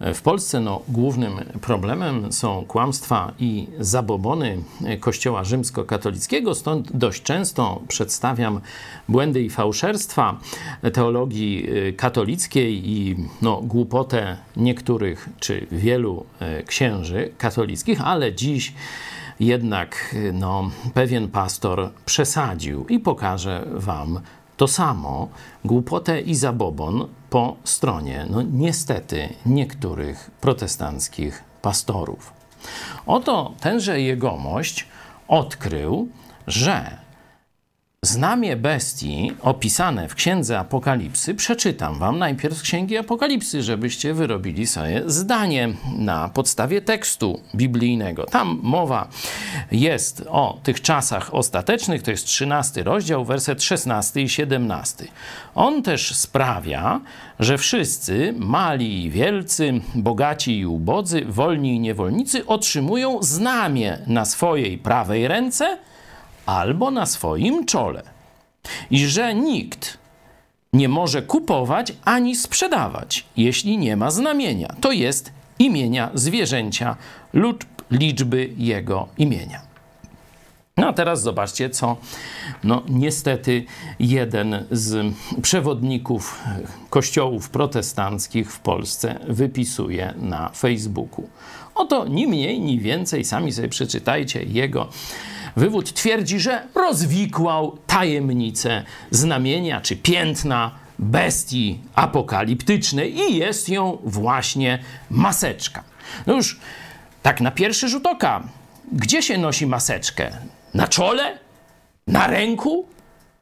W Polsce no, głównym problemem są kłamstwa i zabobony Kościoła rzymskokatolickiego, stąd dość często przedstawiam błędy i fałszerstwa teologii y, katolickiej i no, głupotę niektórych czy wielu y, księży katolickich, ale dziś jednak y, no, pewien pastor przesadził i pokażę Wam to samo, głupotę i zabobon po stronie, no niestety, niektórych protestanckich pastorów. Oto tenże jegomość odkrył, że Znamie bestii opisane w Księdze Apokalipsy przeczytam wam najpierw z Księgi Apokalipsy, żebyście wyrobili sobie zdanie na podstawie tekstu biblijnego. Tam mowa jest o tych czasach ostatecznych, to jest 13 rozdział, werset 16 i 17. On też sprawia, że wszyscy, mali i wielcy, bogaci i ubodzy, wolni i niewolnicy otrzymują znamie na swojej prawej ręce – albo na swoim czole. I że nikt nie może kupować ani sprzedawać, jeśli nie ma znamienia. To jest imienia zwierzęcia lub liczby jego imienia. No a teraz zobaczcie, co no, niestety jeden z przewodników kościołów protestanckich w Polsce wypisuje na Facebooku. Oto ni mniej, ni więcej, sami sobie przeczytajcie jego Wywód twierdzi, że rozwikłał tajemnicę znamienia czy piętna bestii apokaliptycznej i jest ją właśnie maseczka. No już tak na pierwszy rzut oka, gdzie się nosi maseczkę? Na czole? Na ręku?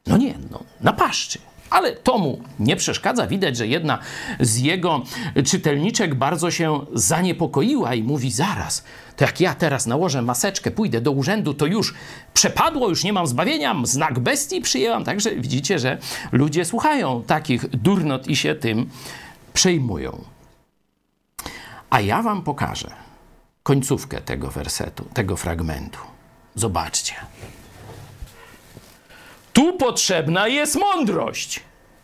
No nie, no, na paszczy. Ale to mu nie przeszkadza. Widać, że jedna z jego czytelniczek bardzo się zaniepokoiła i mówi: Zaraz, to jak ja teraz nałożę maseczkę, pójdę do urzędu, to już przepadło, już nie mam zbawienia, znak bestii przyjęłam. Także widzicie, że ludzie słuchają takich durnot i się tym przejmują. A ja wam pokażę końcówkę tego wersetu, tego fragmentu. Zobaczcie. Tu potrzebna jest mądrość.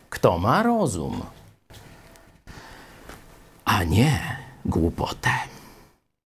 Kto ma rozum, a nie głupotę.